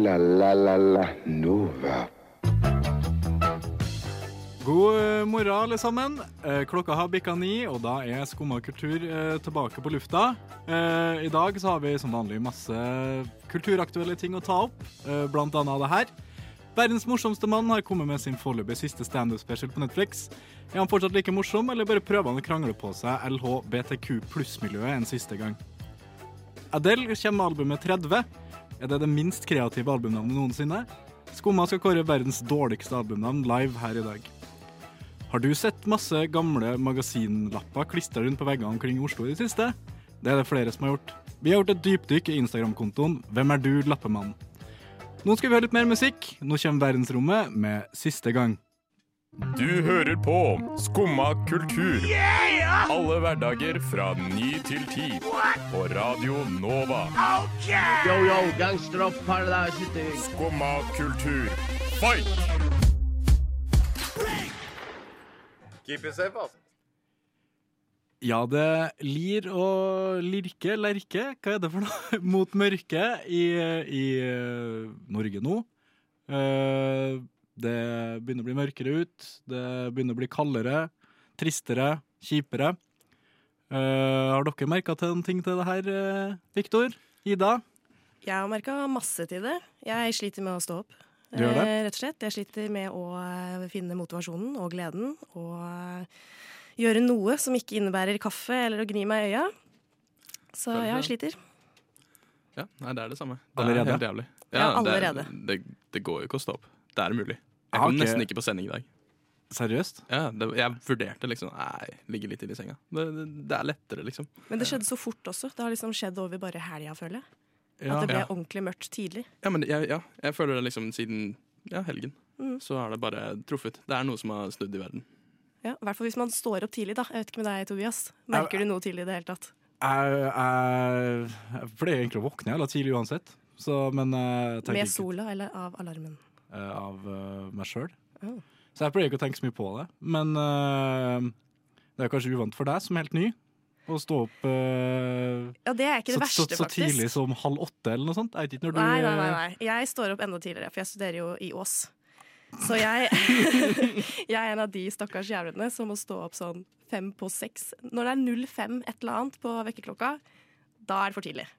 la la la la Nova. God eh, morgen, alle sammen. Eh, Klokka har bikka ni, og da er Skumma kultur eh, tilbake på lufta. I dag så har vi som vanlig masse kulturaktuelle ting å ta opp, blant annet det her. Verdens morsomste mann har kommet med sin foreløpig siste standup-special på Netflix. Er han fortsatt like morsom, eller bare prøver han å krangle på seg LHBTQ pluss-miljøet en siste gang? Adele kommer med albumet 30. Er det det minst kreative albumnavnet noensinne? Skumma skal kåre verdens dårligste albumnavn live her i dag. Har du sett masse gamle magasinlapper klistra rundt på veggene omkring Oslo i det siste? Det er det flere som har gjort. Vi har gjort et dypdykk i Instagram-kontoen Hvem er du, lappemann? Nå skal vi høre litt mer musikk. Nå kommer Verdensrommet med Siste gang. Du hører på Skumma kultur. Alle hverdager fra ny til ti. På Radio Nova. Yo, yo, gangsteropp, paradise Skumma kultur, fight! Keep it safe, ass. Ja, det lir og lirke, lerke, hva er det for noe? Mot mørket i, i eh, Norge nå. Eh, Det begynner å bli mørkere ut. Det begynner å bli kaldere, tristere, kjipere. Uh, har dere merka til en ting til det her, eh, Viktor? Ida? Jeg har merka masse til det. Jeg sliter med å stå opp. Du gjør det? Eh, Rett og slett. Jeg sliter med å finne motivasjonen og gleden. Og gjøre noe som ikke innebærer kaffe eller å gni meg i øya. Så ja, jeg sliter. Ja, nei, det er det samme. Det Allerede? er helt jævlig. Ja, allerede. Det, det, det går jo ikke å stå opp. Det er umulig. Jeg Ah, kom nesten ikke på sending i dag. Seriøst? Ja, det, jeg vurderte liksom Nei, ligge litt inn i senga. Det, det, det er lettere, liksom. Men det skjedde så fort også. Det har liksom skjedd over bare helga, føler jeg. Ja. At det ble Ja. ordentlig mørkt tidlig. Ja, men jeg, ja, jeg føler det liksom siden ja, helgen. Mm. Så har det bare truffet. Det er noe som har snudd i verden. Ja, I hvert fall hvis man står opp tidlig, da. Jeg vet ikke med deg, Tobias. Merker du noe tidlig i det hele tatt? Jeg, jeg, jeg pleier egentlig å våkne jævla tidlig uansett. Så, men jeg tenker Med ikke sola eller av alarmen? Eh, av eh, meg sjøl. Oh. Så jeg pleier ikke å tenke så mye på det. Men eh, det er kanskje uvant for deg som er helt ny å stå opp uh, Ja, det er ikke det så, verste, så så tidlig som halv åtte eller noe sånt. Nei, nei, nei, nei. Jeg står opp enda tidligere, for jeg studerer jo i Ås. Så jeg, jeg er en av de stakkars jævlene som må stå opp sånn fem på seks. Når det er 05 et eller annet på vekkerklokka, da er det for tidlig.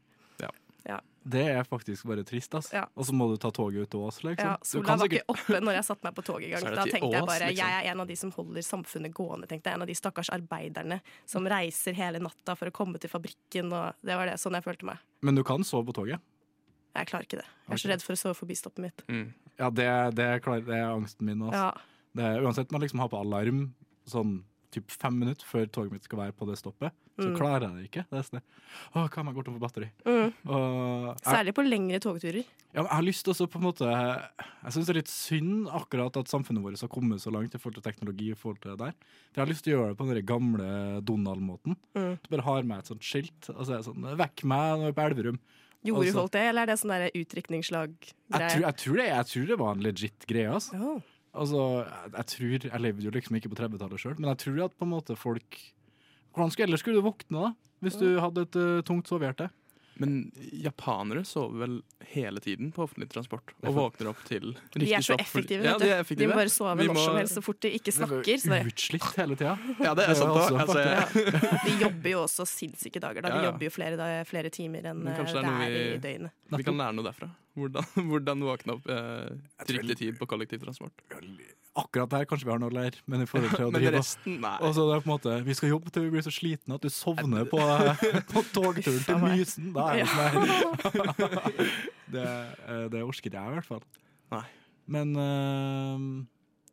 Det er faktisk bare trist, ass. Ja. Og så må du ta toget ut til Ås, liksom. Ja, Du sola var sikkert- ikke oppe når jeg satte meg på toget i gang. Da tenkte jeg bare liksom. jeg er en av de som holder samfunnet gående. tenkte jeg. En av de stakkars arbeiderne som reiser hele natta for å komme til fabrikken. Og det var det, sånn jeg følte meg. Men du kan sove på toget. Jeg klarer ikke det. Jeg er så redd for å sove forbi stoppet mitt. Mm. Ja, det, det, er, det er angsten min. Ass. Ja. Det uansett man liksom har på alarm sånn typ fem minutter før toget mitt skal være på det stoppet, så Mm. klarer jeg det ikke. Det er sånn, Åh, kan jeg går tom for batteri? Mm. Og jeg, Særlig på lengre togturer. ja, men jeg har lyst til også på en måte Jeg syns det er litt synd akkurat at samfunnet vårt har kommet så langt i forhold til teknologi. i forhold til det der For Jeg har lyst til å gjøre det på den gamle Donald-måten. Mm. Du bare har med et sånt skilt og så er det sånn Vekk meg når vi er på Elverum. Gjorde Altså- folk det, eller er det sånn der Jeg? Jeg, jeg, tror det, jeg tror det var en legit greie. Altså. Oh. Altså, jeg, jeg tror Jeg levde jo liksom ikke på 30-tallet sjøl, men jeg tror at på en måte folk Hvordan skulle, ellers skulle du våkne, da? Hvis du hadde et uh, tungt sovehjerte? Men japanere sover vel hele tiden på offentlig transport og våkner opp til riktig De er så effektive, vet du. Ja, De effektive. må bare sove Vi når må- som helst så fort de ikke snakker. Så det, Utslitt hele tida. Ja, det er sant òg. også Altså, ja. de jobber jo også sinnssyke dager. Da. De jobber jo flere, da, flere timer enn det er er i døgnet. vi kan lære noe derfra. Hvordan, hvordan våkne opp eh, til riktig tid på kollektivtransport. Akkurat der kanskje vi har noe å lære, men i forhold til å drive resten. Og så det er på en måte Vi skal jobbe til vi blir så slitne at du sovner på, på togturen til. Mysen. Da er det sånn her det, eh, det orker jeg i hvert fall. Nei. Men uh,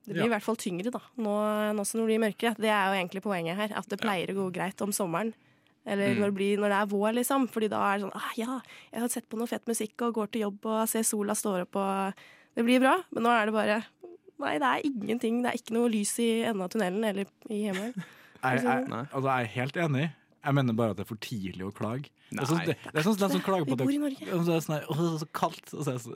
Det blir i hvert fall tyngre da, nå, nå som det blir mørkere. Det er jo egentlig poenget her, at det pleier å gå greit om sommeren. Eller Mm. når, det blir, når det er vår, liksom. Fordi da er det sånn ah, ja, jeg har sett på noe fett musikk og går til jobb og ser sola står opp og Det blir bra. Men nå er det bare Nei, det er ingenting. Det er ikke noe lys i enden av tunnelen eller i himmelen. jeg, jeg, Nei. altså, jeg er helt enig. Jeg mener bare at det er for tidlig å klage. Det er sånn, Nei. det, det er sånn, det som sånn, Vi bor i Norge. Det så er sånn å, det er så kaldt. Og så er det så,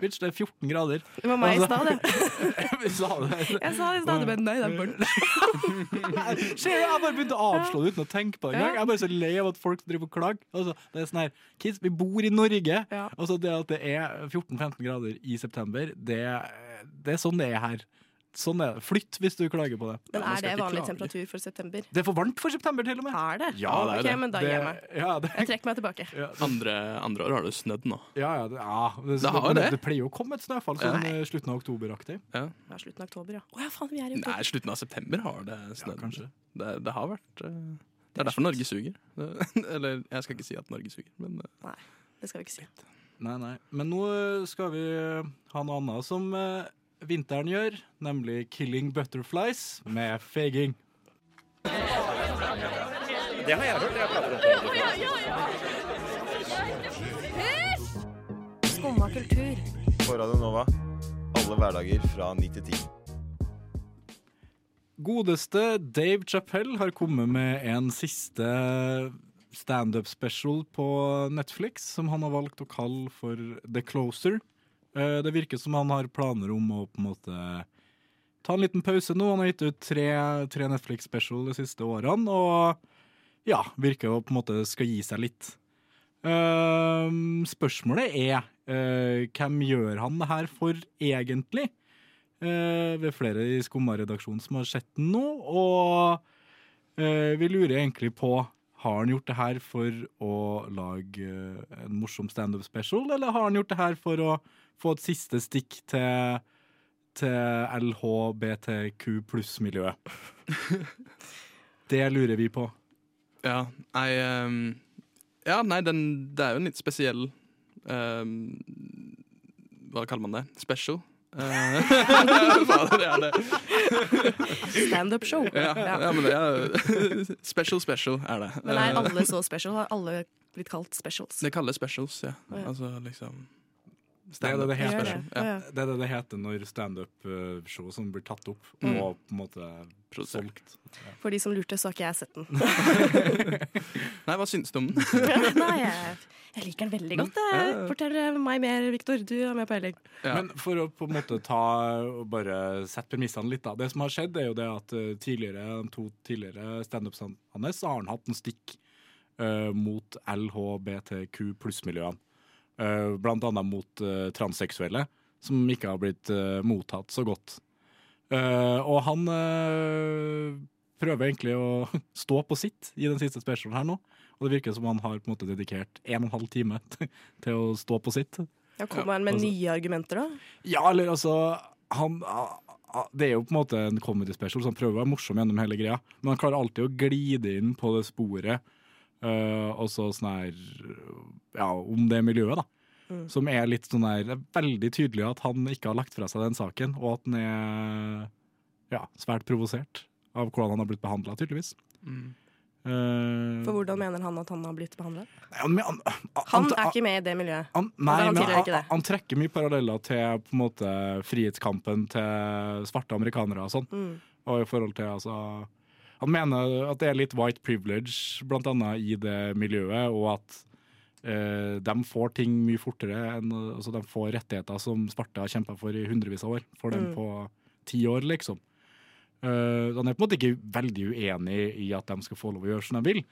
bitch, det er 14 grader. Det var meg i Altså- stad, det. Sa det. Jeg sa det i stad, men nei, det er du, jeg bare begynte å avslå det uten å tenke på det engang. Jeg er bare så lei av at folk driver og klager. Altså, det er sånn her, kids, vi bor i Norge. Ja. Altså, det at det er 14-15 grader i september, det, det er sånn det er her. Sånn er det. Flytt hvis du klager på det. Men er det vanlig temperatur for september? Det er for varmt for september, til og med. Er det? Ja, det er okay, det. men da gir jeg meg. Ja, det, Jeg trekker meg tilbake. ja, Andre, andre år har det snødd nå. ja, ja, det, ja. Det, Det har det. det pleier jo å komme et snøfall sånn Nei. slutten av oktoberaktig. Ja. ja, slutten av oktober, ja. Å ja, faen, vi er i Nei, slutten av september har det Ja, snødd. kanskje. det, det har vært uh... Det er derfor Norge suger. Eller jeg skal ikke si at Norge suger, men eh, Det skal vi ikke si. Nei, nei. Men nå eh, skal vi ha noe annet som eh, vinteren gjør, nemlig 'Killing Butterflies' med feging. Det har jeg hørt. Jeg prater om. Skumma kultur. På Radio Nova. Alle hverdager fra 9 til 10. Godeste Dave Chappelle har kommet med en siste standup special på Netflix, som han har valgt å kalle for The Closer. Eh, Det virker som han har planer om å på en måte ta en liten pause nå. Han har gitt ut tre, tre Netflix special de siste årene, og ja, virker å på en måte skal gi seg litt. Eh, spørsmålet er eh, hvem gjør han det her for egentlig? Ved flere i Skumma-redaksjonen som har sett den nå, og vi lurer egentlig på har han gjort det her for å lage eh, en morsom standup special, eller har han gjort det her for å få et siste stikk til, til LHBTQ pluss-miljøet? det lurer vi på. ja. Nei, um, ja, nei den, det er jo en litt spesiell um, Hva kaller man det? Special? Eh, Fader, ja, det, Standup-show. ja, ja, men det er Special special er det. Men er Eh, alle så special? Har alle blitt kalt specials? Det kalles specials, ja. Altså liksom Det er det det heter. det. Ja. Det er det det heter når standup-show som blir tatt opp Mm. og på en måte solgt. Ja. For de som lurte, så har ikke jeg sett den. Nei, hva syns du om den? Nei, jeg, jeg liker den veldig godt. jeg. Fortell meg mer, Viktor. Du har mer peiling. Ja. Men for å på en måte ta og bare sette premissene litt, da. Det som har skjedd, er jo det at eh, tidligere, de to tidligere standupsene hans har han hatt en stikk uh, mot LHBTQ pluss-miljøene. Eh, blant annet mot uh, transseksuelle, som ikke har blitt uh, mottatt så godt. Og han prøver egentlig å stå på sitt i den siste specialen her nå. Og det virker som han har på en måte dedikert en og en halv time til å stå på sitt. Ja, Kommer han med altså- nye argumenter, da? Ja, eller altså han, Det er jo på en måte en comedy special, så han prøver å være morsom gjennom hele greia. Men han klarer alltid å glide inn på det sporet, eh, og så sånn her Ja, om det miljøet, da. Mm. Som er litt sånn der Det er veldig tydelig at han ikke har lagt fra seg den saken, og at han er ja, svært provosert av hvordan han har blitt behandla, tydeligvis. Mm. Uh, For hvordan mener han at han har blitt behandla? han, han, Han er ikke med i det miljøet. han, nei, han men han, det. han trekker mye paralleller til på en måte frihetskampen til svarte amerikanere og sånn. Mm. Og i forhold til altså Han mener at det er litt white privilege blant annet i det miljøet, og at eh, de får ting mye fortere enn altså De får rettigheter som svarte har kjempa for i hundrevis av år. Får dem Mm. på ti år, liksom. Eh, han er på en måte ikke veldig uenig i at de skal få lov å gjøre som de vil.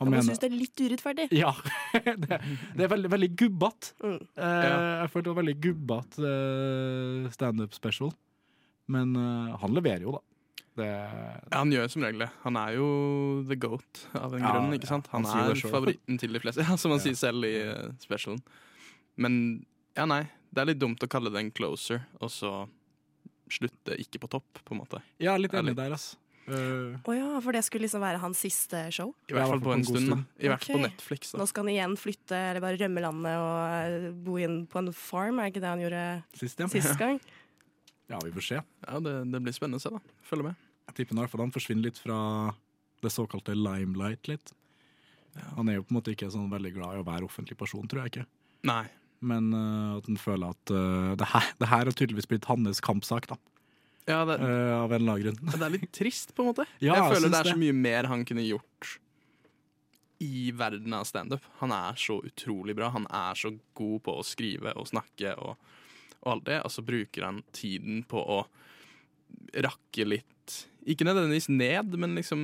Han ja, mener- syns det er litt urettferdig. ja. det, det er veldig, veldig gubbete. Mm. Eh, Jeg følte det var veldig gubbete uh, standup special. Men eh, han leverer jo, da. Det, Ja, han gjør som regel det. Han er jo the goat av en Ja, grunn. ikke sant? Han, han er favoritten til de fleste, ja, som han Ja. sier selv i uh, specialen. Men ja, nei. Det er litt dumt å kalle det en closer, og så slutte ikke på topp, på en måte. er litt enig der, altså. Uh, oh ja, for det skulle liksom være hans siste show? I hvert fall på en god stund. stund. I hvert fall på Netflix. Netflix. Nå skal han igjen flytte, eller bare rømme landet og eh, bo inn på en farm, er ikke det han gjorde sist, ja. sist gang? ja, vi får se. Ja, det, det blir spennende å se, da. Følg med. Jeg tipper i hvert fall han forsvinner litt fra det såkalte limelight litt. Han er jo på en måte ikke sånn veldig glad i å være offentlig person, tror jeg ikke. Nei. Men uh, at han føler at uh, det, her, det her har tydeligvis blitt hans kampsak, da. Ja, det, uh, av en eller annen grunn. det er litt trist, på en måte. Ja, jeg jeg føler jeg det er det. så mye mer han kunne gjort i verden av standup. Han er så utrolig bra. Han er så god på å skrive og snakke og, og alt det, og så bruker han tiden på å rakke litt Ikke nødvendigvis ned, men liksom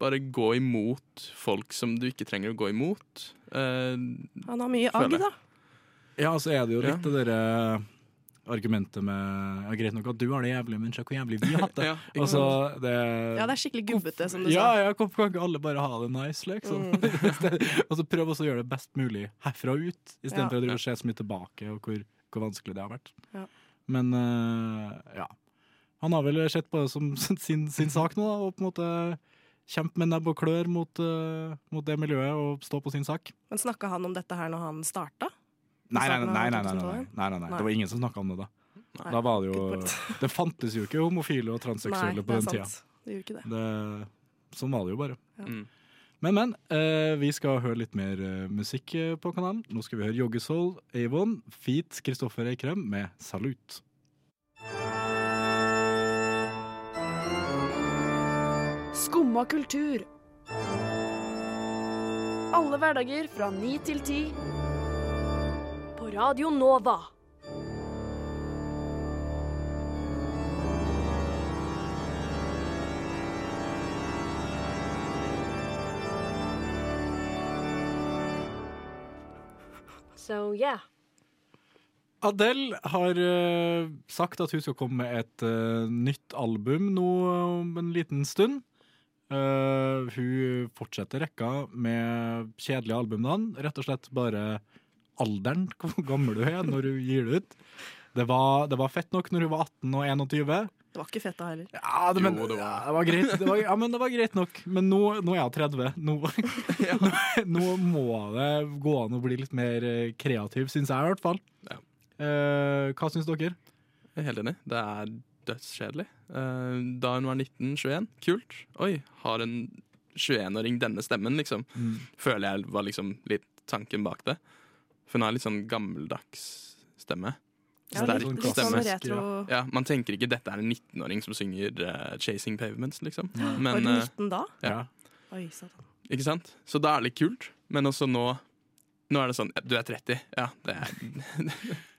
bare gå imot folk som du ikke trenger å gå imot. Eh, Han har mye agg, da. Ja, så er det jo litt Ja. det derre argumentet med ja, Greit nok at du har det jævlig, men se hvor jævlig vi har hatt det. ja, Altså, det Ja, det er skikkelig gubbete, som du ja, sa. ja, hvorfor kan ikke alle bare ha det nice, liksom? Mm. og så prøv også å gjøre det best mulig herfra og ut, Ja. For å se så mye tilbake, og hvor, hvor vanskelig det har vært. Ja. Men eh, ja. Han har vel sett på det som sin, sin sak nå, da, og på en måte kjempe med nebb og klør mot, uh, mot det miljøet og stå på sin sak. Men snakka han om dette her når han starta? Nei, nei, nei, nei, nei, nei, nei, nei, nei. Nei. Det var ingen som snakka om det da. Nei. Da var det jo Det fantes jo ikke homofile og transseksuelle Nei, på den tida. Det gjorde ikke det. Det, sånn var det jo bare. Mm. Men, men. eh, vi skal høre litt mer eh, musikk eh, på kanalen. Nå skal vi høre Joggesoul, Avon, Feet, Kristoffer Eikrem med Salut. Skumma kultur. Alle hverdager fra ni til ti. På Radio Nova. So yeah. Adele har uh, sagt at hun skal komme med et uh, nytt album nå om en liten stund. Uh, hun fortsetter rekka med kjedelige albumnavn. Rett og slett bare alderen, hvor gammel du er når du gir det ut. Det var, det var fett nok når hun var 18 og 21. Det var ikke fett da heller. Ja, det, men, Jo, det var- ja, det var greit. Det var, ja, men det var greit nok. Men nå, nå er jeg 30. Nå, nå, nå må det gå an å bli litt mer eh, kreativ, syns jeg i hvert fall. Ja. Eh, hva syns dere? Jeg er helt enig. Det er dødskjedelig. Eh, da hun var 19-21, kult. Oi, har en 21-åring denne stemmen, liksom? Føler jeg var liksom litt tanken bak det. For hun har litt sånn gammeldags stemme. Ja, Sterk litt, sånn stemme. retro. Ja, Man tenker ikke dette er en 19-åring som synger uh, 'Chasing Pavements', liksom. Var Men, du eh, 19 da? Ja. Oi, satan. ikke sant? Så da er det litt kult. Men også nå Nå er det sånn Du er 30. Ja, det er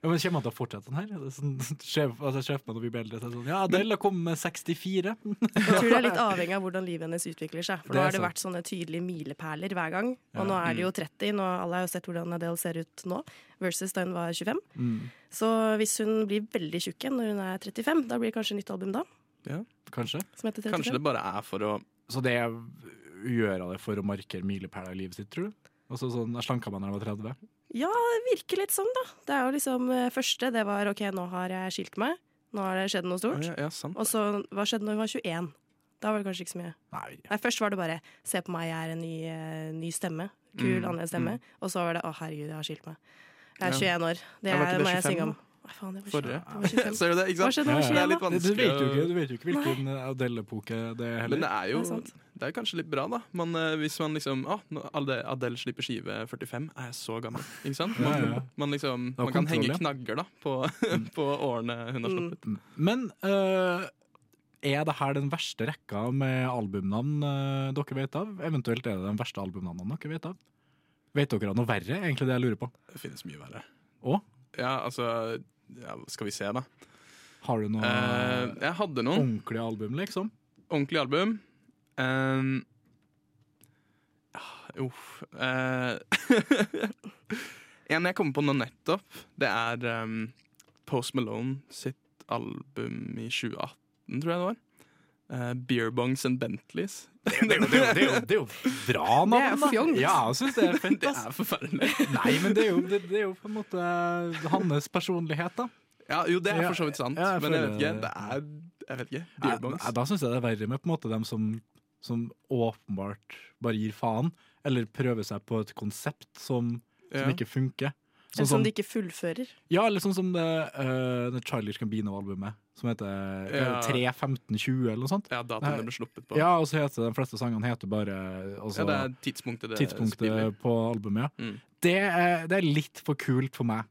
Ja, men Kommer han til å fortsette sånn her? Er Sånn, sjef, altså, sjefen når vi blir eldre, sånn, ja, Adele har kommet med 64. Jeg tror det er litt avhengig av hvordan livet hennes utvikler seg. For nå har det vært sånne tydelige milepæler hver gang. Ja. Og nå er det jo 30. Nå, alle har jo sett hvordan Adele ser ut nå, versus da hun var 25. Mm. Så hvis hun blir veldig tjukk igjen når hun er 35, da blir det kanskje nytt album da, Ja, Kanskje. som heter 35. Kanskje det bare er for å Så det gjør hun det for å markere milepæler i livet sitt, tror du? Altså sånn, Jeg slanka man da man var 30. Ja, det virker litt sånn, da. Det er jo liksom eh, første, det var OK, nå har jeg skilt meg. Nå har det skjedd noe stort. ja, ja, sant. Og så hva skjedde når hun var 21? Da var det kanskje ikke så mye. Nei, Nei, Først var det bare 'se på meg, jeg er en ny, uh, ny stemme'. Kul, Mm, annerledes stemme. Og så var det 'å herregud, jeg har skilt meg'. Jeg er Ja. 21 år. Det Ja, det må jeg 25 synge om. Nei, faen, det var Forrige. 20. Det var 25. Ser du det? Ikke Hva sant? skjedde Ja, jeg ja. var Det er litt du, vanskelig vet jo ikke, å du vet jo ikke hvilken Adele-epoke det er heller. Men det er jo Det er. Det er kanskje litt bra, da. Men eh, hvis man liksom Å, når Adele, slipper skive 45, er jeg så gammel. Ikke sant? Man, ja. man, liksom, man kan henge ja. knagger da på, på årene hun har Mm. sluppet. Men uh, er det her den verste rekka med albumnavn uh, dere vet av? Eventuelt er det den verste albumnavnene dere vet av? Vet dere av noe verre, egentlig det jeg lurer på? Det finnes mye verre. Å? Ja, altså ja, Skal vi se, da. Har du noe Eh, jeg hadde noen. ordentlig album, liksom? Ordentlig album. Um, Uff. eh, en jeg kommer på nå nettopp, det er um, Post Malone sitt album i 2018, tror jeg det var. Uh, Beerbongs and Bentleys. Det det det det er jo bra navn, Det er da. fjongt. Ja, jeg syns det er fint. Det er forferdelig. Nei, men det er, jo, det, det er jo på en måte hans personlighet, da. Ja, jo, det er for så vidt sant, ja, jeg men jeg vet ikke. det. Er Jeg vet ikke. Beerbongs. Ja, Da syns jeg det er verre med på en måte dem som, som åpenbart bare gir faen, eller prøver seg på et konsept som, Ja. som ikke funker. Eller som de ikke fullfører. Ja, eller sånn som det, uh, Childish Gambino-albumet, som heter Ja. 3.15.20 eller noe sånt. Ja, datoen den ble sluppet på. Ja, og så heter de fleste sangene heter bare altså, Ja, det er tidspunktet det tidspunktet spiller. på albumet. Ja. Mm. Det, er, det er litt for kult for meg.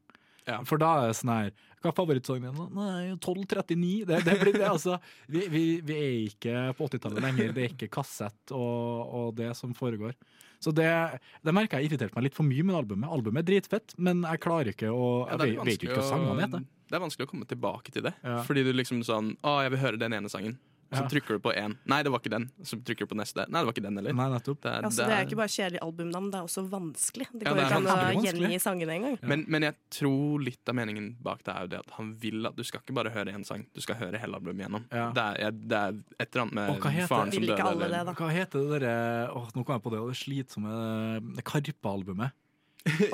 Ja. For da er det sånn her Hva er favorittsangen din? Nei, 1239. Det, det blir det, altså. Vi, vi, vi er ikke på 80-tallet lenger. Det er ikke kassett og, og det som foregår. Så det, det merker jeg irriterte meg litt for mye med albumet. Albumet er dritfett, men jeg klarer ikke å Ja, Jeg vet, ikke hva sangene heter. det er vanskelig å komme tilbake til det. Ja. Fordi du liksom sånn Å, jeg vil høre den ene sangen. Så trykker du på én. Nei, det var ikke den. Så trykker du på neste. Nei, det var ikke den heller. Nei, nettopp. Det er, Altså, det er ikke bare kjedelig albumnavn, det er også vanskelig. Det Ja, går det jo ikke an å gjengi sangene engang. men, men jeg tror litt av meningen bak det er jo det at han vil at du skal ikke bare høre én sang, du skal høre hele albumet gjennom. Ja. Det, er, det er et eller annet med heter faren som døde. eller- det. Hva heter det derre Åh, nå kom jeg på det, det slitsomme det Karpe-albumet.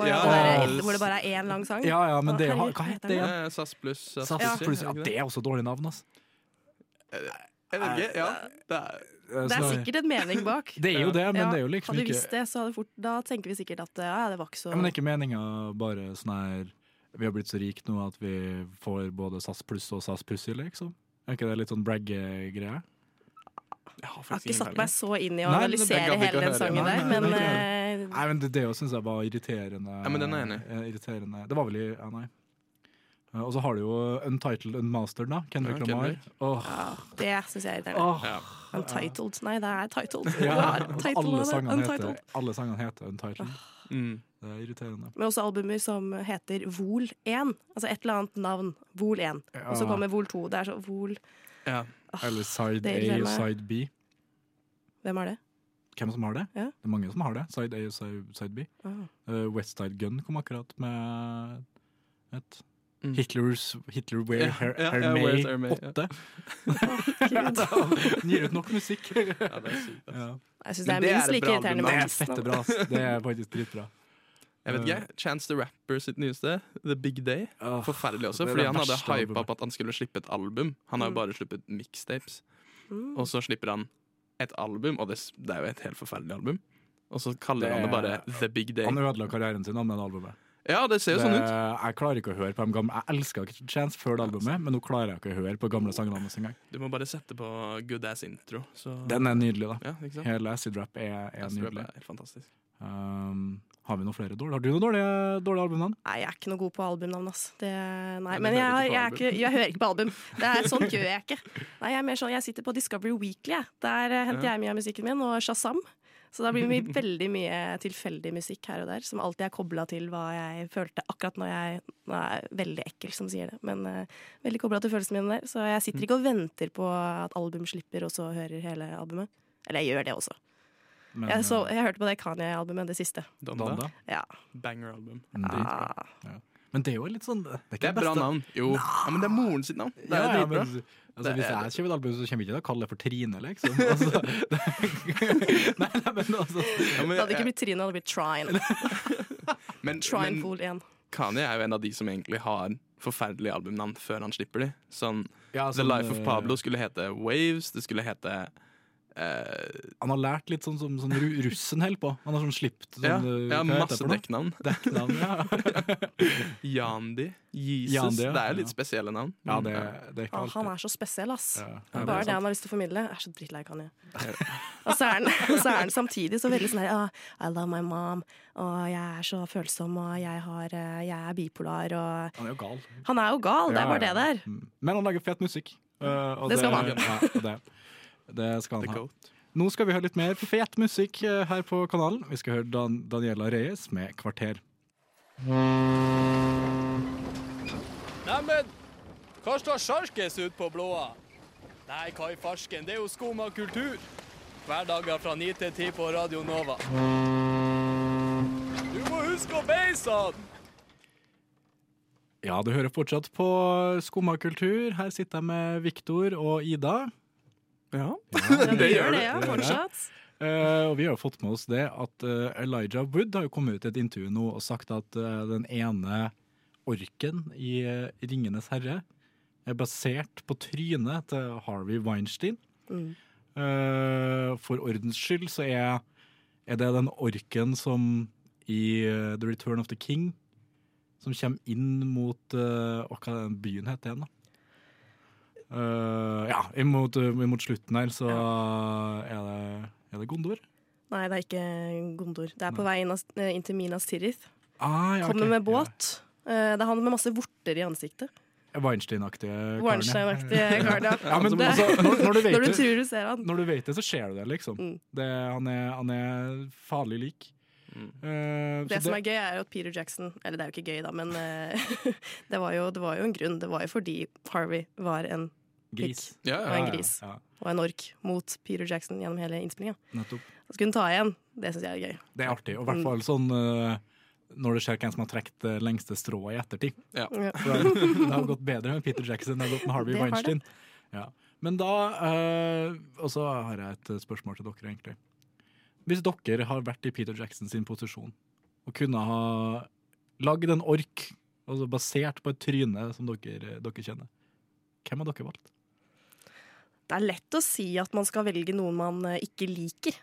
Og ja, Ja. er, hvor det bare er én lang sang. Ja, ja, men det, hva heter det? Eh, SAS pluss. Ja, det er også dårlig navn, altså. Jeg vet ikke, ja. Det er, Det er sikkert en mening bak. Det er jo det, men Ja, det er jo liksom hadde du ikke visst det, så hadde fort, da tenker vi sikkert at ja, det var ikke så ja, Men det er ikke meninga bare sånn her Vi har blitt så rike nå at vi får både SAS pluss og SAS Pussy, liksom. Er ikke det litt sånn bragge-greie? jeg har Jeg har ikke satt meg så inn i å Nei, analysere hele den sangen Nei, der, nei, men nei, eh, men det, det syns jeg var irriterende. Ja, men den er enig eh, irriterende. Det var vel i Ja, nei. Eh, Og så har du jo Untitled Unmastered, da. Kendrick Ja, Lamar. Oh. Det syns jeg er irriterende. Oh. Ja. Untitled. Nei, det er titled. Ja, alle sangene heter, alle sangene heter Untitled. Mm. Det er irriterende. Men også albumer som heter Vol 1. Altså et eller annet navn. Vol 1. Og så kommer Vol 2. Det er så Vol Ja. Eller Side A og. Side B. Hvem er det? Hvem som har det? Ja. Det er mange som har det. Side A og Side, side B. Ah. Uh, Westside Gun kom akkurat med et Mm. Hitlers Hitler Wear Ja, Her ja, Hermé Wears Hermé, ja. 8. Den Gir ut nok musikk. ja, det er sykt. Ja. Jeg syns det er minst like bra irriterende Det er fette bra. ass. Det er faktisk dritbra. Jeg vet ikke, Chance the Rapper sitt nyeste, The Big Day. Forferdelig også, fordi han hadde hypa på at han skulle slippe et album. Han har jo Mm. bare sluppet mixtapes. Mm. Og så slipper han et album, og det, det er jo et helt forferdelig album. Og så kaller Det han det bare The Big Day. Han ødela karrieren sin med det albumet. Ja, det ser jo sånn ut. jeg klarer ikke å høre på de gamle Jeg elska ikke Chance før det albumet, men nå klarer jeg ikke å høre på gamle sangene hans engang. Du må bare sette på Good Ass Intro. Så. Den er nydelig, da. Ja, ikke sant? Hele acid rap er, er acid nydelig. Rap er helt fantastisk. Um, har vi noen flere dårlige? Har du noen dårlige, dårlige albumnavn? Nei, jeg er ikke noe god på albumnavn, ass. Det, nei, men jeg, jeg, jeg, ikke, jeg hører ikke på album. Det er, sånn gjør jeg ikke. Nei, jeg, er mer sånn, jeg sitter på Discovery Weekly. Jeg. Der eh, henter Ja. jeg mye av musikken min, og Shazam. Så da blir det veldig mye tilfeldig musikk her og der, som alltid er kobla til hva jeg følte akkurat når jeg Nå er jeg veldig ekkel som sier det, men uh, veldig kobla til følelsene mine der. Så jeg sitter ikke og venter på at album slipper, og så hører hele albumet. Eller jeg gjør det også. Men, Jeg, så, uh, jeg hørte på det Kanye-albumet, det siste. Donda. Donda? Ja. Banger-album. Ja. Ah, Men det er jo litt sånn Det er, ikke Det er bra navn. Jo, ja, men det er moren sitt navn. Det er Ja, ja, dritbra. Altså, hvis jeg kjøper et album, så kommer jeg ikke til å kalle det for Trine, liksom. Altså, det, nei, nei, men altså Ja, men, Det hadde ikke blitt Trine, det hadde blitt Trine. men, Trine men Fool 1. Kanye er jo en av de som egentlig har forferdelige albumnavn før han slipper de. Sånn ja, The sånn, Life of eh, Pablo skulle hete Waves. Det skulle hete eh, Han har lært litt sånn som sånn, sånn russen holder på. Han har sånn slipt sånn, Ja, eh, ja masse dekknavn. Dekknavn. Ja. Yandi. Jesus. Yandi, ja. Det er litt spesielle navn. ja, det, det er ikke Ah, han er så spesiell, ass. Ja, Ja, Det det bare det han har lyst til å formidle. Jeg er så drittlei Kanye. og, så er han, så er han samtidig så veldig sånn her oh, I love my mom, og jeg er så følsom, og jeg, har, eh, jeg er bipolar, og Han er jo gal. Han er jo gal, det er bare ja. det der. Mm. Men han lager fet musikk. Uh, og Det skal man. Ja, det, det skal The han ha. Goat. Nå skal vi høre litt mer fet musikk eh, her på kanalen. Vi skal høre Dan Daniela Reyes med 'Kvarter'. Neimen, hva står sjarkes ut på blåa? Nei, hva i farsken, det er jo skum av kultur. Hverdager fra 9 til 10 på Radio Nova. Du må huske å beise han! Ja, du hører fortsatt på Skumma kultur. Her sitter jeg med Viktor og Ida. Ja. Ja, det gjør det, ja, fortsatt. Uh, og vi har jo fått med oss det at uh, Elijah Wood har jo kommet ut i et intervju nå og sagt at uh, den ene orken i Ringenes herre er basert på trynet til Harvey Weinstein. Mm. Eh, for ordens skyld så er, er det den orken som i The Return of the King som kommer inn mot uh, Hva er den byen heter igjen, da? Eh, ja, imot, imot slutten her så er, det, er det Gondor. Nei, det er ikke Gondor. Det er på vei inn, eh, inn til Minas Tirith. Ah, ja, Kommer okay. med båt. Ja. det er han med masse vorter i ansiktet. Weinstein-aktige. Weinstein-aktige karen, ja. ja men, altså, når, når, du vet Når du det, tror du ser han. når du vet det, så ser du det, liksom. Mm. Det, han, er, han er farlig lik. Eh, Det så som er gøy, er jo at Peter Jackson Eller det er jo ikke gøy, da, men uh, det, var jo, det var jo en grunn. Det var jo fordi Harvey var en Gris. Ja, Ja, og en gris ja. og en ork mot Peter Jackson gjennom hele innspillinga. Så skulle hun ta igjen. Det syns jeg er gøy. Det er artig. Og i hvert Mm. fall sånn eh, når det skjer hvem som har trukket det lengste strået i ettertid. Ja. Ja. Det, det har gått bedre med Peter Jackson enn det har gått med Harvey Det. Weinstein. Ja. Men da eh, Og så har jeg et eh, spørsmål til dere, egentlig. Hvis dere har vært i Peter Jackson sin posisjon og kunne ha lagd en ork altså basert på et tryne som dere, dere kjenner, hvem har dere valgt? Det er lett å si at man skal velge noen man eh, ikke liker.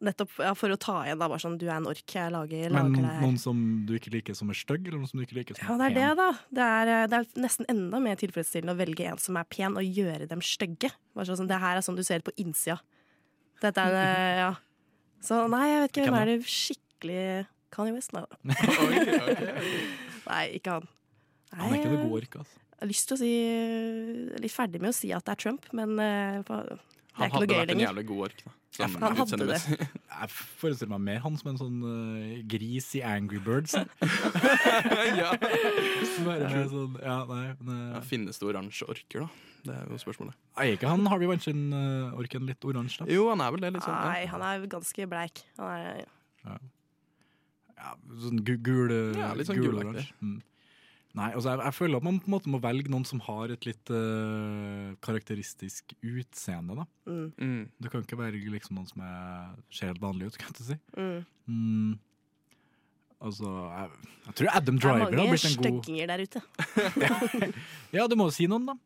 Nettopp ja, for å ta igjen. da, bare sånn, Du er en ork, jeg lager, jeg Men lager deg noen som du ikke liker som er stygg, eller noen som du ikke liker som Ja, det er det, da. Det er, eh, det er nesten enda mer tilfredsstillende å velge en som er pen, og gjøre dem stygge. Sånn, det her er sånn du ser det på innsida. Dette er eh, Ja. Så nei, jeg vet ikke. Hvem er det skikkelig Kanye West? Nei, da. Nei ikke han. Han er ikke noe gode orket, ork, altså. Jeg har lyst til å si er Litt ferdig med å si at det er Trump, men eh, det er ikke noe gøy lenger. Han hadde vært en jævlig god ork. Da, sånn han hadde det. Jeg forestiller meg mer han som en sånn uh, gris i Angry Birds. ja. Bare med sånn, ja, nei, men, eh, Ja, finnes det oransje orker, da? Det er jo spørsmålet. Er ikke han Harvey Weinstein-orken litt oransje? da? Jo, han er vel det. litt sånn. Nei, Ja. han er ganske bleik. Han er, Ja, sånn gu- gul, Ja, litt sånn gul gul oransje. Mm. Nei, altså jeg, jeg føler at man på en måte må velge noen som har et litt uh, karakteristisk utseende. da. mm, Mm. Du kan ikke velge liksom noen som er, ser helt vanlig ut. kan jeg si. mm. Mm. Altså, jeg, jeg tror Adam Det er Driver har mange blitt en god støkkinger der ute. Ja, du må jo si noen, da.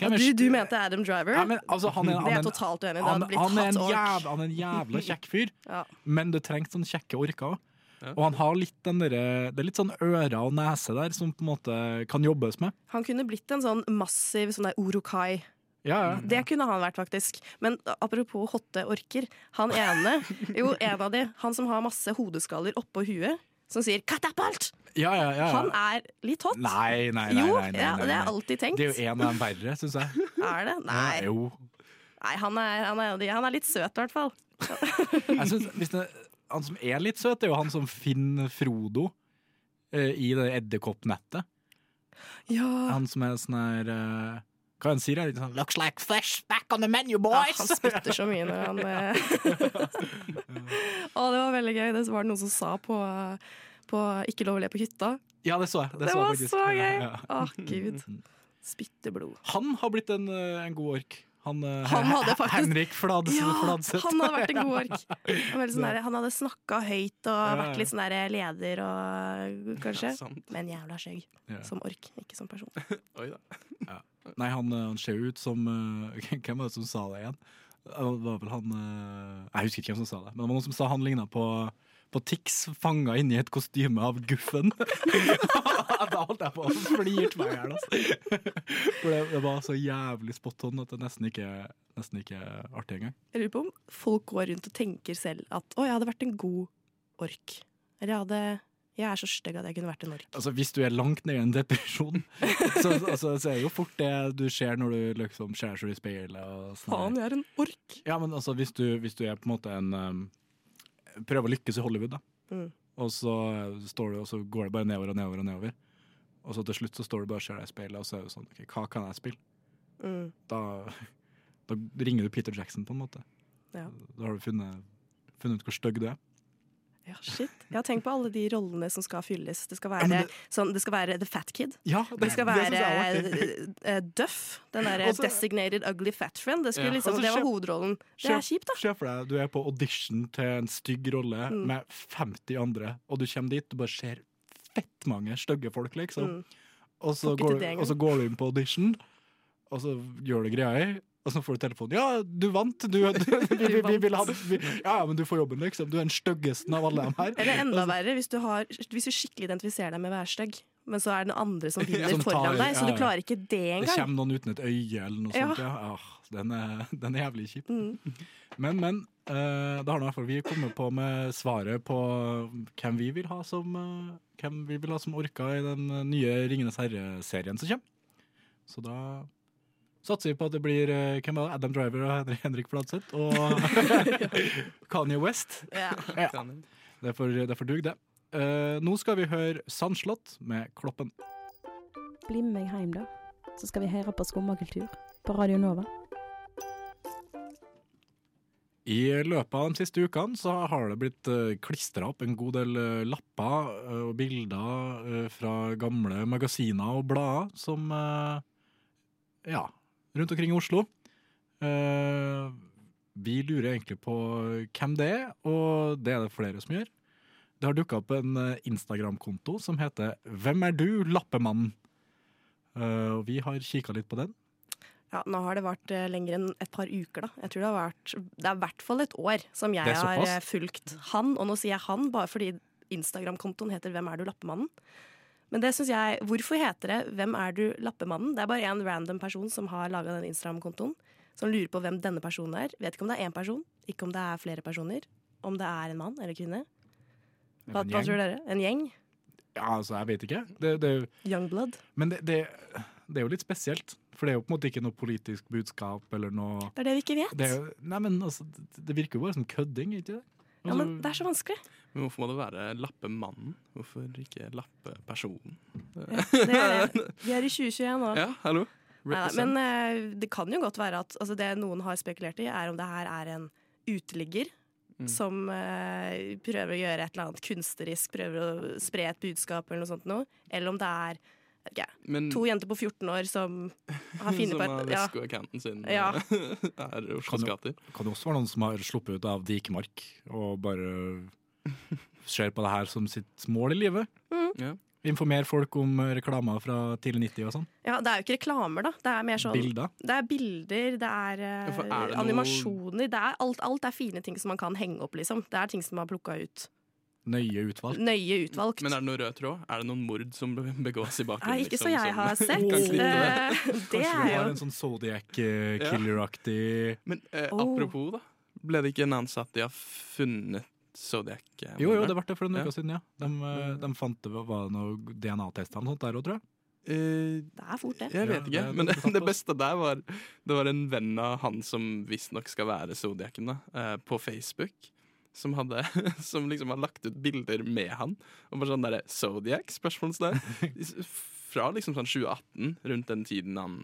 Ja, er du, du mente Adam Driver? ja, men, altså, han er, det han er er, jeg totalt uenig i. Han, han, er jævla, han er en jævla kjekk fyr, Ja. men det trengs sånne kjekke orker òg. Og han har litt den derre Det er litt sånn ører og nese der som på en måte kan jobbes med. Han kunne blitt en sånn massiv sånn der urukai. Ja, ja. Det kunne han vært, faktisk. Men apropos hotte orker. Han ene, jo, en av de, han som har masse hodeskaller oppå huet, som sier 'katapult', ja, ja, ja. han er litt hot. Nei, nei, nei. jo, nei, nei, ja, nei, det er jeg alltid tenkt. Det er jo en av dem verre, syns jeg. Er det? Nei, Ja, jo. Nei han, er, han, er, han er litt søt, i hvert fall. Jeg synes, hvis det, han som er litt søt, er jo han som finner Frodo eh, i det edderkoppnettet. Ja, Han som er sånn her eh, Hva han sier han? Sånn, Looks like fish back on the menu, ja, boys! han spytter så mye når han eh, Å, det var veldig gøy. Det var det noen som sa på, på Ikke lov å le på hytta. ja, det så jeg. Det, Det så var faktisk. så gøy! Ja, ja. Å, gud. Spytteblod. Han har blitt en, eh, en god ork. Han, eh, Han hadde faktisk- Henrik Fladseth. Ja, han hadde vært en god ork. Han, sånn der, han hadde snakka høyt og Ja, vært litt sånn der leder og kanskje. Ja. Men jævla skjegg. Som ork, ikke som person. Oi da. Nei, han, eh, han ser ut som eh, Hvem var det som sa det igjen? Det var vel han Jeg husker ikke hvem som sa det, men det var noen som sa han ligna på på Tix fanga inni et kostyme av Guffen. da holdt jeg på å flirte meg i hjel. Altså. For det, det var så jævlig spot on at det nesten ikke, nesten ikke artig engang. Jeg lurer på om folk går rundt og tenker selv at å, jeg hadde vært en god ork. Eller jeg hadde Jeg er så stygg at jeg kunne vært en ork. Altså, hvis du er langt nede i en depresjon, så, altså, så er det jo fort det du ser når du liksom skjærer deg i speilet. Sånn. Faen, jeg er en ork! Ja, men altså, hvis du, hvis du er på en måte en um, Prøver å lykkes i Hollywood, da. Mm. Og så står du, og så går det bare nedover og nedover og nedover. Og så til slutt så står du bare og ser deg i speilet, og så er det sånn OK, hva kan jeg spille? Mm. Da, da ringer du Peter Jackson, på en måte. Ja. Da har du funnet, funnet ut hvor stygg du er. Ja, shit. Jeg har tenkt på alle de rollene som skal fylles. Det skal Ja, være, sånn, det skal være The Fat Kid. Ja, Det det skal være artig. eh, Duff. Den derre Og Designated Ugly Fat Friend. Det, Ja. liksom, Og det var kjøp- hovedrollen. Det kjøp- er kjipt, da. Se for deg, du er på audition til en stygg rolle Mm. med 50 andre, og du kommer dit og bare ser fett mange stygge folk, liksom. Mm. Og, så går, det og så går du inn på audition, og så gjør du greia i, og så får du telefonen. Ja, du vant! Du, du, vi, vi, vi, vil ha, vi, ja, ja, men du får jobben, liksom. Du er den styggesten av alle dem her. Eller enda verre, hvis du, har, hvis du skikkelig identifiserer deg med å være stygg, men så er det den andre som vinner Som tar- foran deg, så du klarer ikke det engang. Det kommer noen uten et øye eller noe Ja. sånt. Ja. Ah, den, er, den er jævlig kjip. Mm. Men, men. Uh, da har nå i hvert fall vi kommet på med svaret på hvem vi vil ha som, uh, hvem vi vil ha som orka i den eh, nye Ringenes herre-serien som kommer. Så da satser vi på at det blir eh? Adam Driver og Henrik- Fladseth og Kanye West. Ja. Ja, det får, dug, det. Uh, nå skal vi høre Sandslott med Kloppen. Bli med meg hjem, da. Så skal vi høre på Skummakultur på Radio Nova. I løpet av de siste ukene så har det blitt uh, klistra opp en god del eh, lapper eh, og bilder eh, fra gamle magasiner og blader som eh, Ja, rundt omkring i Oslo. Uh, vi lurer egentlig på hvem det er, og det er det flere som gjør. Det har dukka opp en eh, Instagram-konto som heter Hvem er du, lappemannen? Uh, vi har kikka litt på den. Ja, nå har det vært lenger enn et par uker, da. Jeg tror det har vært Det er i hvert fall et år som jeg har fulgt han. Og nå sier jeg han bare fordi Instagram-kontoen heter Hvem er du, lappemannen? Men det synes jeg Hvorfor heter det Hvem er du, lappemannen? Det er bare en random person som har laga den Instagram-kontoen. Som lurer på hvem denne personen er. Vet ikke om det er én person, ikke om det er flere personer. Om det er en mann eller kvinne. Hva, hva tror dere? En gjeng? Ja, altså, jeg vet ikke. Det, det, Youngblood? Men det, det, det er jo litt spesielt, for det er jo på en måte ikke noe politisk budskap eller noe Det er det vi ikke vet. det, Nei, men altså, det, virker jo bare som kødding, ikke det? Ja, Altså, men det er så vanskelig. Men hvorfor må det være lappemannen? Hvorfor ikke lappepersonen? Det er, vi er i 2021 nå. Ja, hallo? Neida, men uh, det kan jo godt være at altså, det noen har spekulert i, er om det her er en uteligger Mm. som uh, prøver å gjøre et eller annet kunstnerisk, prøver å spre et budskap eller noe sånt noe. Eller om det er Okay. Men- to jenter på 14 år som har funnet på har Som har Vesko-accounten sin Ja. er kan, Oslos gater. kan det også være noen som har sluppet ut av Dikemark og bare ser på det her som sitt mål i livet. Mm. Ja. Informere folk om reklamer fra tidlig 90 og sånn. ja, det er jo ikke reklamer, da. Det er mer sånn Bilder. Det er bilder, det er, eh, Ja, er det animasjoner. Det er alt, alt er fine ting som man kan henge opp, liksom. Det er ting som man har plukka ut. Nøye utvalgt. Nøye utvalgt. Men er det noen rød tråd? Er det noen mord som begås i bakgrunnen? Nei, ikke så liksom, jeg har sett. det? Eh, Kanskje du har en sånn Zodiac-killer-aktig Men eh, apropos, da. Ble det ikke en ansatt de har funnet Zodiac? eh, Jo, jo, det ble det for en uke Ja. siden, ja. De, eh, de fant det var noe DNA-tester og sånt der òg, tror jeg. Uh, Det er fort, det. jeg vet Ja, ikke, det- men det det, det beste der var Det var en venn av han som visstnok skal være Zodiacen, da, eh, på Facebook. Som, hadde, som liksom har lagt ut bilder med han. Og bare sånn derre Zodiac? Spørsmålstegn. Fra liksom sånn 2018, rundt den tiden han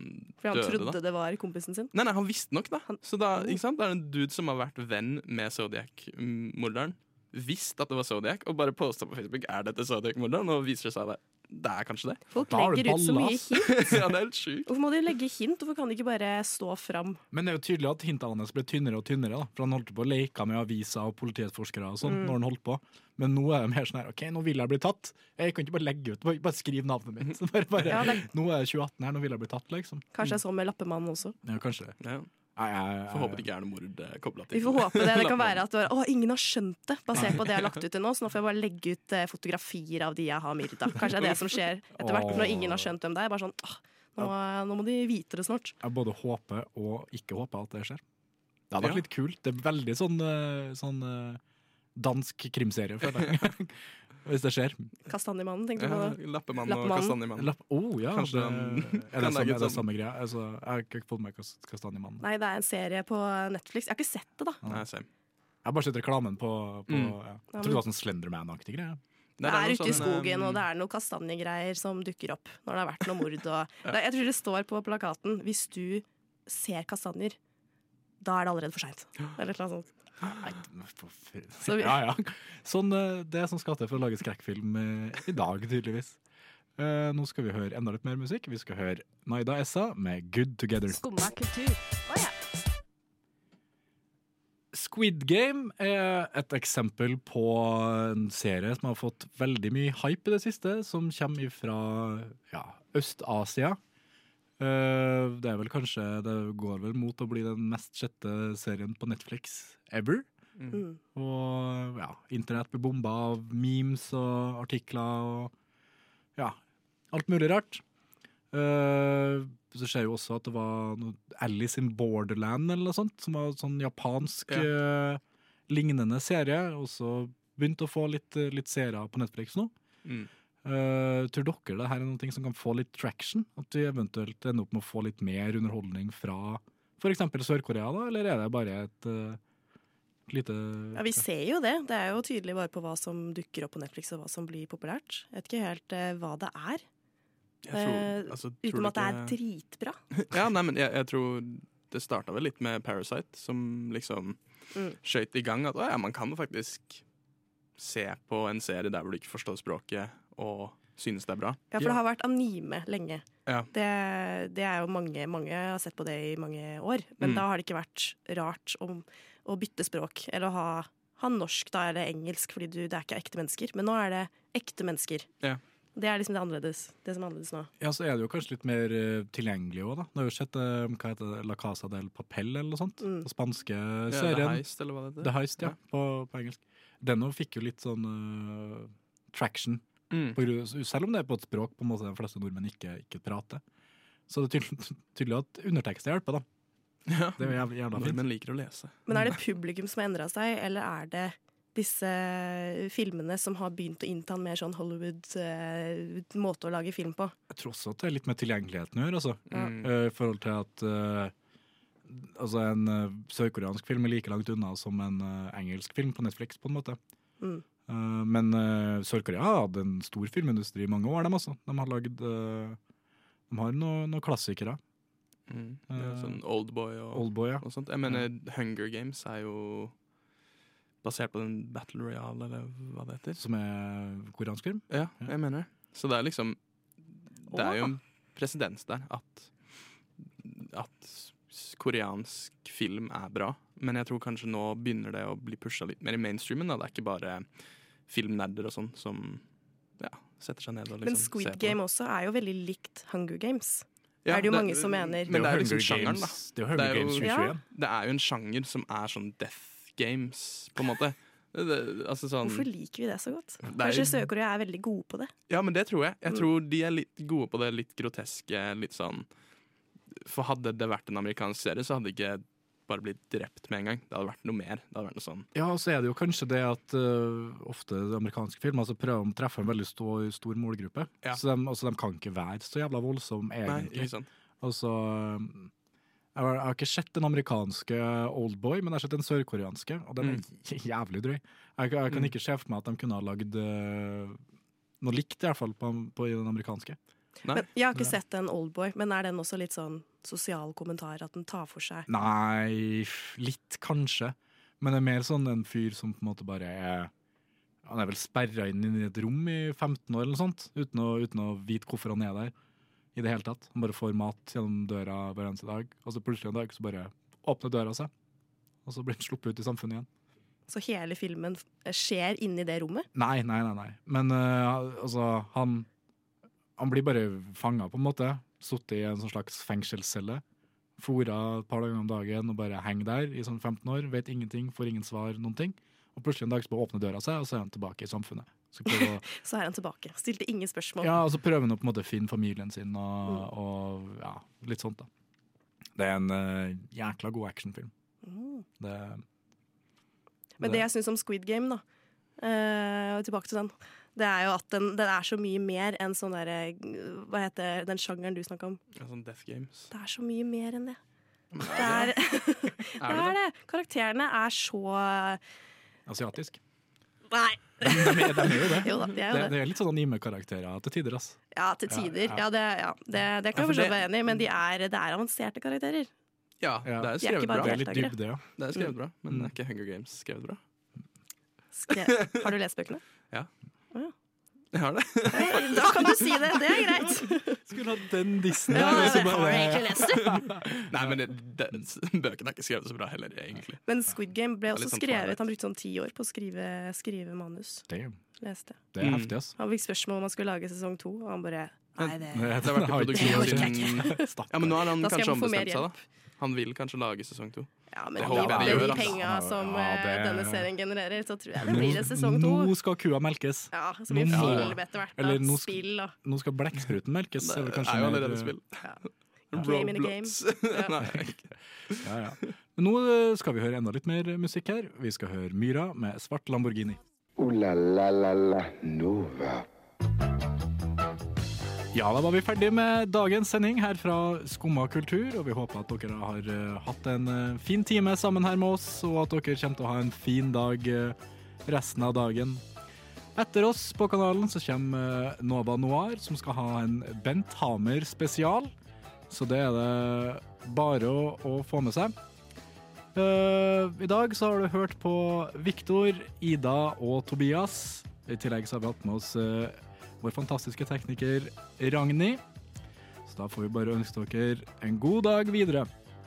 For han døde. trodde da. det var kompisen sin. Nei, nei, han visste nok, da. Så da, ikke sant? Det er en dude som har vært venn med Zodiac-morderen. Visst at det var Zodiac, og bare posta på Facebook er dette Zodiac-morderen, og viser det seg at det er kanskje det. Folk Da legger ut så mye hint. ja, det er helt sykt. Hvorfor må de legge hint? Hvorfor kan de ikke bare stå fram? Men det er jo tydelig at hintene hans ble tynnere og tynnere. da For Han holdt på å leke med aviser og politietterforskere og sånn Mm. når han holdt på. Men nå er det mer sånn her OK, nå vil jeg bli tatt. Jeg kan ikke bare legge ut, bare, bare skriv navnet mitt. Bare, bare, Ja, det- Nå er jeg 2018 her, nå vil jeg bli tatt, liksom. Kanskje jeg sånn med Lappemannen også. Ja, kanskje det. Ja. Nei, jeg, Får håpe det ikke er noe mord kobla til. Vi får håpe det. Det kan være at det var, å, ingen har skjønt det, basert på det jeg har lagt ut til nå. Så nå får jeg bare legge ut eh, fotografier av de jeg har myrda. Kanskje det er det som skjer etter hvert når ingen har skjønt hvem det er. Bare sånn, nå, nå må de vite det snart. jeg både håper og ikke håper at det skjer. Det hadde vært Ja. litt kult. Det er veldig sånn, eh, sånn eh, dansk krimserie, føler jeg. Hvis det skjer. Kastanjemannen, tenkte du på Ja, det? Lappemannen og kastanjemannen. Kastanjemann. Lapp, oh, ja, Kanskje det, er, det samme, er det sånn- samme greia? Altså, jeg har ikke fått med meg Kastanjemannen. Nei, det er en serie på Netflix. Jeg har ikke sett det, da. Nei, same. Jeg har bare sett reklamen på, på Mm. ja. Jeg trodde det var sånn Slenderman-aktig greie. Det er er ute ute i sånn, skogen, eh, og det er noen kastanjegreier som dukker opp når det har vært noe mord. Og ja. jeg tror det står på plakaten 'Hvis du ser kastanjer, da er det allerede for seint'. Eller noe sånt. Ja, ja. Sånn, eh, det som skal til for å lage skrekkfilm eh, i dag, tydeligvis. Eh, nå skal vi høre enda litt mer musikk. Vi skal høre Naida Essa med 'Good Together'. Skumma kultur. Squid Game er et eksempel på en serie som har fått veldig mye hype i det siste, som kommer fra ja, Øst-Asia. Eh, det er vel kanskje Det går vel mot å bli den mest sjette serien på Netflix ever. Mm. Og ja, internett blir bomba av memes og artikler og ja, alt mulig rart. Uh, så ser jo også at det var noe Alice in Borderland eller noe sånt, som var sånn japansk eh, lignende serie. Og så begynte å få litt, litt seere på Netflix nå. Mm. Uh, tror dere det her er noe som kan få litt traction? At vi eventuelt ender opp med å få litt mer underholdning fra f.eks. Sør-Korea, da? Eller er det bare et eh, lite Ja, Vi ser jo det. Det er jo tydelig bare på hva som dukker opp på Netflix og hva som blir populært. Jeg vet ikke helt eh, hva det er. Tror- Eh, altså, tror utenom at det er dritbra. Ja, nei, men jeg, jeg tror det starta vel litt med Parasite, som liksom Mm. skøyt i gang at å ja, man kan jo faktisk se på en serie der hvor du ikke forstår språket og synes det er bra. Ja, for det har vært anime lenge. Ja. Det, det er jo mange, mange har sett på det i mange år. Men Mm. da har det ikke vært rart om å bytte språk, eller å ha, ha norsk da, eller engelsk, fordi du, det er ikke ekte mennesker. Men nå er det ekte mennesker. Ja. Det er liksom det, annerledes, det som er annerledes nå. Ja, så er det jo kanskje litt mer eh, tilgjengelig òg, da. Du har jo sett eh, hva heter det, La Casa del Papel eller noe sånt. Mm. Den spanske Ja, The. Heist, eller hva det heter. The Heist, ja, Ja. På, på engelsk. Den òg fikk jo litt sånn uh, traction, Mm. på grunn, selv om det er på et språk på en måte de fleste nordmenn ikke, ikke prater. Så det er tydelig, tydelig at undertekster hjelper, da. Ja. Det er jævla, jævla fint. Nordmenn liker å lese. Men er det publikum som har endra seg, eller er det disse filmene som har begynt å innta en mer sånn Hollywood-måte å lage film på? Jeg tror også at det er litt med tilgjengeligheten å gjøre, altså. Mm. Eh, I forhold til at eh, altså en eh, sørkoreansk film er like langt unna som en eh, engelsk film på Netflix, på en måte. Mm. Eh, men uh, Sør-Korea har hatt en stor filmindustri i mange år, dem altså. De har lagd eh, De har noen noe klassikere. Mm. Det er Eh, sånn Oldboy og, Oldboy, ja. og sånt. Jeg mener, Hunger Games er jo basert på den Battle Royale, eller hva det heter. Som er koreansk film. Ja, jeg mener det. Så det er liksom Det er jo en presedens der at At koreansk film er bra. Men jeg tror kanskje nå begynner det å bli pusha litt mer i mainstreamen. Da. Det er ikke bare filmnerder og sånn som ja, setter seg ned og liksom Men ser Squid Men Squid Game også er jo veldig likt Hunger Games. Ja, er det jo mange som mener. Men det er jo liksom sjangeren, da. Games- det er jo ja. Det er jo en sjanger som er sånn death games, på en måte. Det, det, altså sånn, Hvorfor liker vi det så godt? Det er- Kanskje Sør-Korea er veldig gode på det? Ja, men det tror jeg. Jeg Mm. tror de er litt gode på det litt groteske, litt sånn For hadde det vært en amerikansk serie, så hadde det ikke bare bli drept med en gang. Det hadde vært noe mer. Det hadde vært noe sånn Ja, og så er det jo kanskje det at uh, ofte amerikanske filmer så prøver de å treffe en veldig stor, stor målgruppe. Ja. Så de, altså, de kan ikke være så jævla voldsomme, Nei, egentlig. ikke sant. Altså, jeg, har, jeg har ikke sett den amerikanske Oldboy, men jeg har sett den sørkoreanske, og den er mm. jævlig drøy. Jeg, jeg kan Mm. ikke se for meg at de kunne ha lagd uh, noe likt, i hvert fall, på, på den amerikanske. Men jeg har ikke Ja. sett en Oldboy, men er den også litt sånn sosial kommentar? At den tar for seg Nei, litt kanskje. Men det er mer sånn en fyr som på en måte bare er Han er vel sperra inn i et rom i 15 år eller noe sånt, uten å, uten å vite hvorfor han er der. I det hele tatt. Han bare får mat gjennom døra hver eneste dag, og så plutselig en dag så bare åpner døra seg. Og så blir han sluppet ut i samfunnet igjen. Så hele filmen skjer inni det rommet? Nei, nei, nei. nei. Men uh, altså, han Han blir bare fanga, på en måte. Sittet i en sånn slags fengselscelle. Fora et par dager om dagen og bare henger der i sånn 15 år. Vet ingenting, får ingen svar, noen ting. Og plutselig en dag så åpner døra seg, og så er han tilbake i samfunnet. Så, å, Så er han tilbake. Stilte ingen spørsmål. ja, og så prøver han å på en måte finne familien sin og, og ja, litt sånt, da. Det er en uh, jækla god actionfilm. Mm. Det, Men det jeg syns om Squid Game, da, uh, tilbake til den, det er jo at den, den er så mye mer enn sånn derre Hva heter den sjangeren du snakker om? Ja, sånn death games. Det er så mye mer enn det. Men Det er, det Er er det det. Karakterene er så asiatisk. Nei. De, de, er, de er jo det. Jo da, de er jo det, det. er litt sånn anime-karakterer til tider, ass. Ja, til tider. Ja, Ja, ja. det, ja, det, det kan jeg for forstå være enig i, men de er, det er avanserte karakterer. Ja, det er De er skrevet bra. Det er litt dybde, ja. Det er skrevet bra, men Mm. er ikke Hunger Games skrevet bra? Skre har du lest bøkene? Jeg har det. Da kan du si det. Det er greit. Skulle hatt den dissen Ja, der, har egentlig lest det? Nei, men den bøken bøkene er ikke skrevet så bra heller, egentlig. Men Squid Game ble også sånn skrevet. Han brukte sånn ti år på å skrive, skrive manus. Damn, Leste. det er heftig, ass. Han fikk spørsmål om han skulle lage sesong to, og han bare Nei, det Det har vært i siden Ja, men nå har han Da kanskje ombestemt seg, da. Han vil kanskje lage sesong to. Ja, men Det de, håper de de, penga som Ja, eh, det- denne serien genererer, så tror jeg det blir det sesong to. Nå skal kua melkes. Ja, så blir det Nå- film etter hvert. Eller nå sk- Spill og Nå skal blekkspruten melkes. Det er det jo allerede eh, spill. Game in a game. Ja. Ja, ja. Men nå eh, skal vi høre enda litt mer musikk her. Vi skal høre Myra med Svart Lamborghini. Ooh la la la la Nova. Ja, da var vi ferdig med dagens sending her fra Skumma kultur, og vi håper at dere har eh, hatt en eh, fin time sammen her med oss, og at dere kommer til å ha en fin dag eh, resten av dagen. Etter oss på kanalen så kommer Nova Noir, som skal ha en Bent Hamer spesial. Så det er det bare å, å få med seg. Uh, I dag så har du hørt på Viktor, Ida og Tobias. I tillegg så har vi hatt med oss eh, vår fantastiske tekniker Ragnhild. Så da får vi bare ønske dere en god dag videre.